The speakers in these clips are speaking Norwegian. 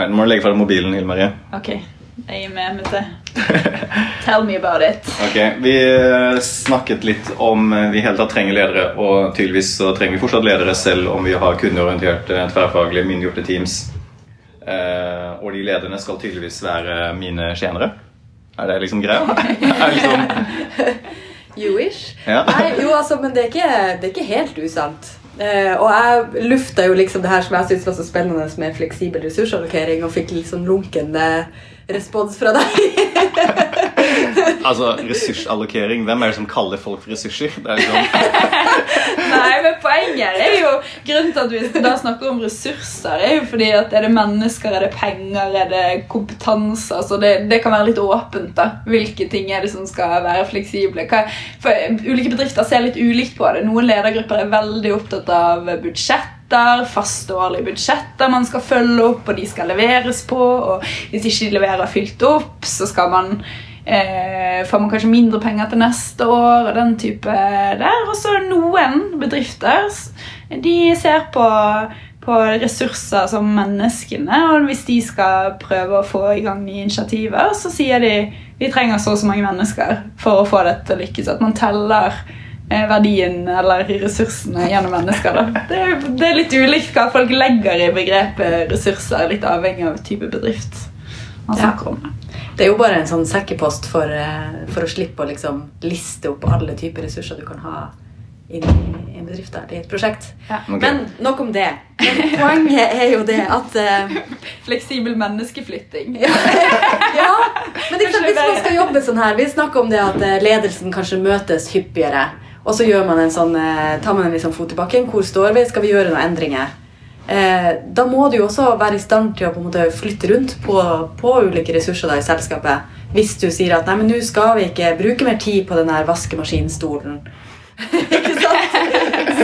Nei, Nå må du legge fra deg mobilen, Hilde Marie. Ok, jeg er med, Mutte. Tell me about it. Ok, Vi eh, snakket litt om vi vi hele tatt trenger ledere, og tydeligvis så trenger vi fortsatt ledere selv om vi har kundeorienterte, tverrfaglige, myndiggjorte teams. Eh, og de lederne skal tydeligvis være mine tjenere. Er det liksom greia? Er liksom, You wish. Ja. Nei, jo, altså, men det er ikke, det er ikke helt usant. Eh, og jeg lufta jo liksom det her som jeg syntes var så spennende med fleksibel ressursallokering, og fikk litt sånn lunken eh, respons fra deg. altså, ressursallokering. Hvem er det som kaller folk for ressurser? Er liksom, Nei, men poenget er jo Grunnen til at vi da snakker om ressurser, er jo fordi at er det mennesker, er det penger, er det kompetanse? Altså det, det kan være litt åpent, da. Hvilke ting er det som skal være fleksible? Hva, for Ulike bedrifter ser litt ulikt på det. Noen ledergrupper er veldig opptatt av budsjetter, faste årlige budsjetter man skal følge opp, og de skal leveres på. Og hvis ikke de leverer fylt opp, så skal man eh, får man kanskje mindre penger til neste år og den type der. Og så noen bedrifter de ser på, på ressurser som menneskene, og hvis de skal prøve å få i gang nye initiativer, så sier de vi trenger så og så mange mennesker for å få dette til lykkes. At man teller eh, verdien eller ressursene gjennom mennesker. Det, er, det er litt ulikt hva folk legger i begrepet ressurser, litt avhengig av type bedrift man Ja. om. Det er jo bare en sånn sekkepost for, eh, for å slippe å liksom liste opp alle typer ressurser du kan ha inn i en bedrift eller i et prosjekt. Ja. Okay. Men nok om det. Men poenget er jo det at uh, Fleksibel menneskeflytting. Ja, men ikke hvis man skal jobbe sånn her Vi snakker om det at eh, ledelsen kanskje møtes hyppigere. Og så gjør man en sånn, tar man en sånn fot tilbake. Hvor står vi? Skal vi gjøre noen endringer? Eh, da må du jo også være i stand til å på en måte flytte rundt på, på ulike ressurser da, i selskapet. Hvis du sier at nei, men nå skal vi ikke bruke mer tid på den vaskemaskinstolen. ikke sant?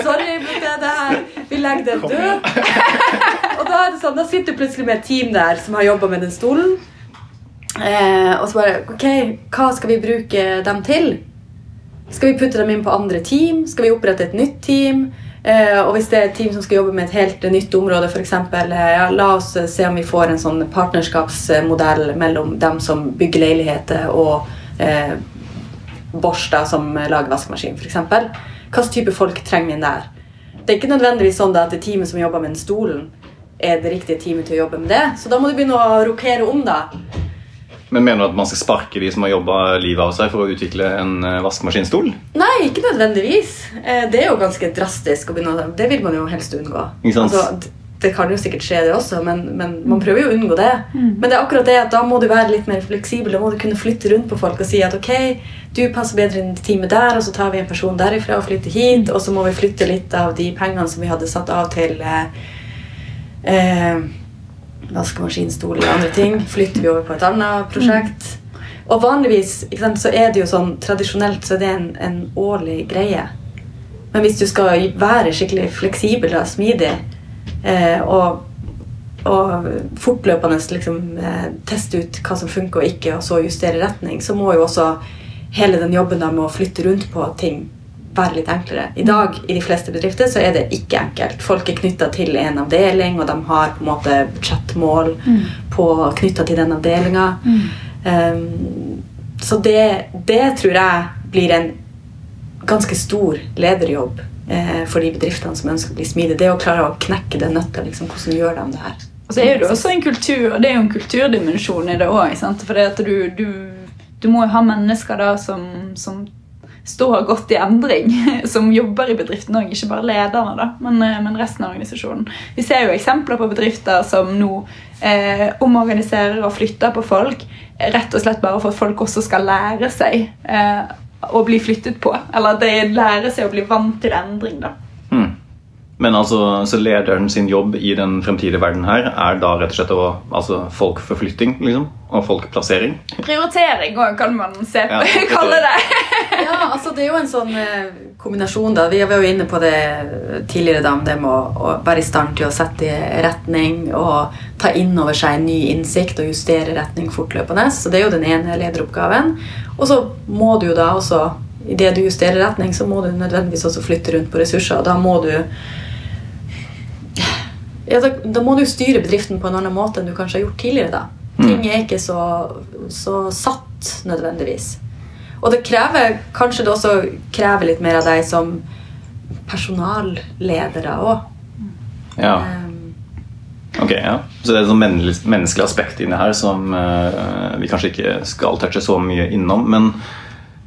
Sorry, men det, her, vi legger den død. Og da er det sånn, da sitter du plutselig med et team der som har jobba med den stolen. Eh, og så bare Ok, hva skal vi bruke dem til? Skal vi putte dem inn på andre team? Skal vi opprette et nytt team? Eh, og hvis det er et team som skal jobbe med et helt nytt område, f.eks. Eh, ja, la oss eh, se om vi får en sånn partnerskapsmodell mellom dem som bygger leiligheter, og eh, Bosch, da, som lager vaskemaskin, f.eks. Hvilken type folk trenger vi inn der? Det er ikke nødvendigvis sånn da, at det teamet som jobber med den stolen, er det riktige teamet til å jobbe med det. Så da må du begynne å rokere om, da. Men mener du at man skal sparke de som har jobba livet av seg for å utvikle en eh, vaskemaskinstol? Nei, ikke nødvendigvis. Eh, Det er jo ganske drastisk. å begynne å- Det vil man jo helst unngå. Ikke sant? Altså, det kan jo sikkert skje, det også, men, men man prøver jo å unngå det. Men det er akkurat det at da må du være litt mer fleksibel. Da må du kunne flytte rundt på folk og si at ok, du passer bedre inn i teamet der, og så tar vi en person derifra og flytter hit, og så må vi flytte litt av de pengene som vi hadde satt av til eh, eh, vaskemaskinstol og andre ting, flytter vi over på et annet prosjekt. Og vanligvis ikke sant, så er det jo sånn tradisjonelt så er det en, en årlig greie. Men hvis du skal være skikkelig fleksibel og smidig eh, og, og fortløpende liksom, eh, teste ut hva som funker og ikke, og så justere retning, så må jo også hele den jobben med å flytte rundt på ting være litt enklere. I dag i de fleste bedrifter så er det ikke enkelt. Folk er knytta til en avdeling, og de har på en måte budsjettmål på knytta til den avdelinga. Um, så det, det tror jeg blir en ganske stor lederjobb eh, for de bedriftene som ønsker å bli smidige. Det å klare å knekke den nøtta. Liksom, hvordan gjør de det her? Og så er det også en kultur, og det er jo en kulturdimensjon i det òg. For du, du, du må jo ha mennesker da som, som står godt i endring, som jobber i bedriften òg, ikke bare lederne, da, men, eh, men resten av organisasjonen. Vi ser jo eksempler på bedrifter som nå eh, omorganiserer og flytter på folk, rett og slett bare for at folk også skal lære seg eh, å bli flyttet på. Eller at de lærer seg å bli vant til endring. da. Men altså, så lederen sin jobb i den fremtidige verden her er da rett og slett å, altså folkforflytting liksom, og folkplassering? Prioritering også, kan man se på, Ja, kalle det. Ja, altså det er jo en sånn eh, kombinasjon da. Vi var jo inne på det tidligere da, om det med å, å være i stand til å sette i retning og ta inn over seg ny innsikt og justere retning fortløpende. Så det er jo den ene lederoppgaven. Og så må du jo da også, idet du justerer retning, så må du nødvendigvis også flytte rundt på ressurser. Og da må du ja, da, da må du styre bedriften på en annen måte enn du kanskje har gjort tidligere. da. Ting er ikke så, så satt nødvendigvis. Og det krever kanskje det også krever litt mer av deg som personalledere òg. Ja. Ok, ja. Så det er et menneskelig aspekt inni her som uh, vi kanskje ikke skal touche så mye innom. Men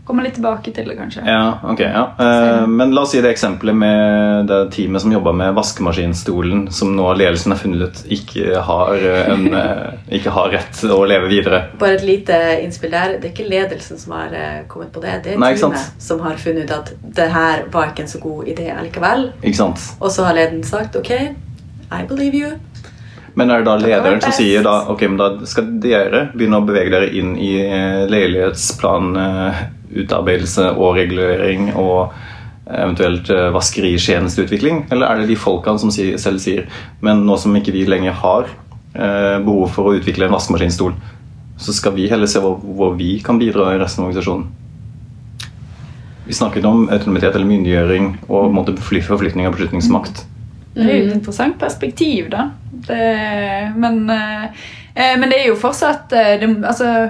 Kommer litt tilbake til det, kanskje. Ja, ok, ja. Eh, men la oss si det eksempelet med det teamet som jobba med vaskemaskinstolen, som nå ledelsen har funnet ut ikke har, en, eh, ikke har rett å leve videre. Bare et lite innspill der. Det er ikke ledelsen som har eh, kommet på det. Det er Nei, teamet som har funnet ut at det her var ikke en så god idé allikevel. Ikke sant? Og så har leden sagt OK, I believe you. Men er det da lederen som sier da ok, men da skal dere begynne å bevege dere inn i eh, leilighetsplan, eh, utarbeidelse og regulering og eventuelt eh, vaskeritjenesteutvikling? Eller er det de folkene som selv sier men nå som ikke vi lenger har eh, behov for å utvikle en vaskemaskinstol, så skal vi heller se hvor, vi kan bidra i resten av organisasjonen? Vi snakket om autonomitet eller myndiggjøring og måte forflytning av beslutningsmakt. Det er jo et interessant perspektiv, da. Det, men, eh, men det er jo fortsatt det, altså,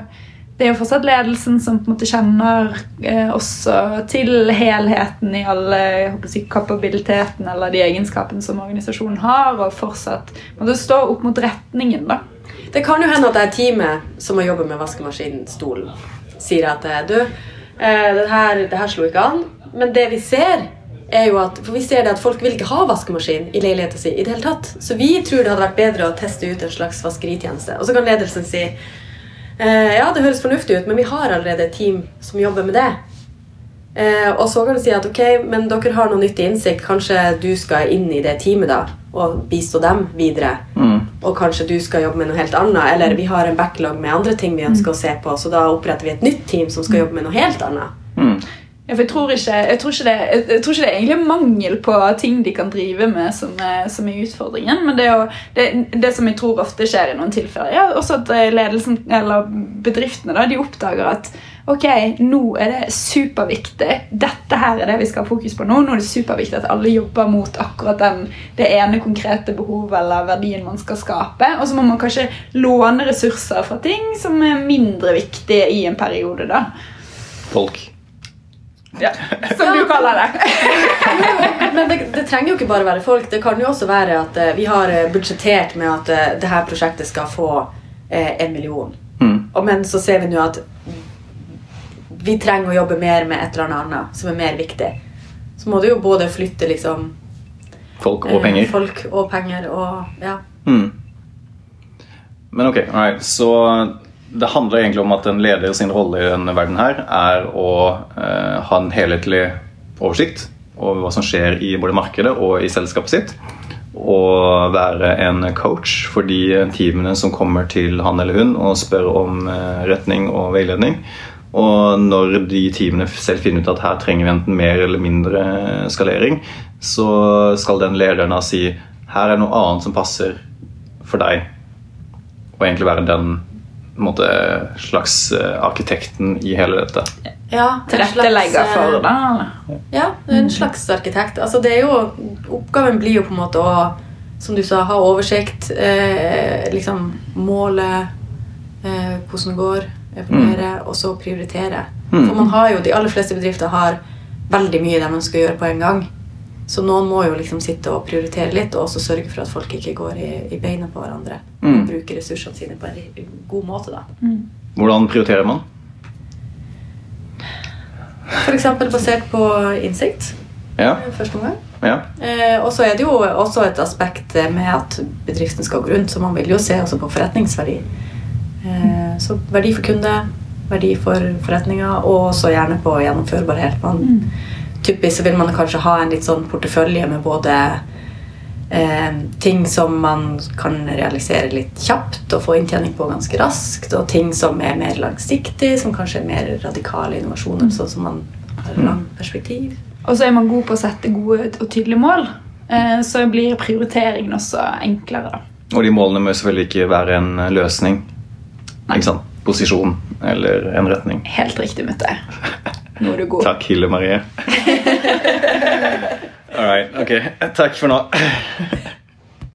det er jo fortsatt ledelsen som på en måte kjenner eh, også til helheten i alle si, kapabilitetene eller de egenskapene som organisasjonen har, og fortsatt må det stå opp mot retningen, da. Det kan jo hende at det er teamet som må jobbe med vaskemaskinstolen, sier at eh, du, eh, det her, det her slo ikke an. Men det vi ser, er jo at for vi ser det at folk vil ikke ha vaskemaskin i leiligheten sin. i det hele tatt. Så vi tror det hadde vært bedre å teste ut en slags vaskeritjeneste. Og så kan ledelsen si ja, det høres fornuftig ut, men vi har allerede et team som jobber med det. Eh, og så kan du si at ok, men dere har noe nyttig innsikt. Kanskje du skal inn i det teamet da, og bistå dem videre. Mm. Og kanskje du skal jobbe med noe helt annet. Eller vi har en backlog med andre ting vi ønsker å se på, så da oppretter vi et nytt team som skal jobbe med noe helt annet. Mm. Jeg tror, ikke, jeg, tror det, jeg, tror ikke det er egentlig mangel på ting de kan drive med som er, som er utfordringen. Men det, jo, det, det som jeg tror ofte skjer i noen tilfeller, er også at eh, ledelsen eller bedriftene da, de oppdager at ok, nå er det superviktig. Dette her er det vi skal ha fokus på nå. Nå er det superviktig at alle jobber mot akkurat den, det ene konkrete behovet eller verdien man skal skape. Og så må man kanskje låne ressurser fra ting som er mindre viktige i en periode. da. Folk. Ja, som du kaller det. Men det, det trenger jo ikke bare være folk. Det kan jo også være at eh, vi har eh, budsjettert med at uh, det her prosjektet skal få uh, en million. Mm. Og men så ser vi nå at vi trenger å jobbe mer med et eller annet som er mer viktig. Så må du jo både flytte liksom Folk og penger. penger. folk og penger og ja. Mm. Men ok, alright. så det handler egentlig om at en leder sin rolle i denne verden her er å eh, ha en helhetlig oversikt over hva som skjer i både markedet og i selskapet sitt. Og være en coach for de teamene som kommer til han eller hun og spør om eh, retning og veiledning. Og når de teamene selv finner ut at her trenger vi enten mer eller mindre skalering, så skal den lederen da si her er noe annet som passer for deg. Og egentlig være den måte, slags eh, arkitekten i hele dette. ja Tilrettelegger for eh, det. Ja, en slags arkitekt. Altså det er jo, oppgaven blir jo på en måte å som du sa, ha oversikt, eh, liksom måle eh, hvordan det går, evaluere, og så prioritere. Mm. For man har jo, De aller fleste bedrifter har veldig mye de ønsker å gjøre på en gang. Så noen må jo liksom sitte og prioritere litt, og også sørge for at folk ikke går i, i beina på hverandre. Mm. Bruke ressursene sine på en god måte. da. Hvordan prioriterer man? F.eks. basert på innsikt. Ja, første omgang. ja. Eh, og så er det jo også et aspekt med at bedriften skal gå rundt, så man vil jo se også på forretningsverdi. Eh, så verdi for kunde, verdi for forretninga, og så gjerne på gjennomførbarhet. Man, Typisk så vil man kanskje ha en litt sånn portefølje med både eh, ting som man kan realisere litt kjapt og få inntjening på ganske raskt, og ting som er mer langsiktig, som kanskje er mer radikale innovasjoner, sånn som man har lang perspektiv. Og så er man god på å sette gode og tydelige mål. eh, Så blir prioriteringen også enklere. da. Og de målene må selvfølgelig ikke være en løsning. Ikke sant? Posisjon eller en retning. Helt riktig, Mutte. Nå er du god. Takk, Hille Marie. All right, ok. Takk for nå.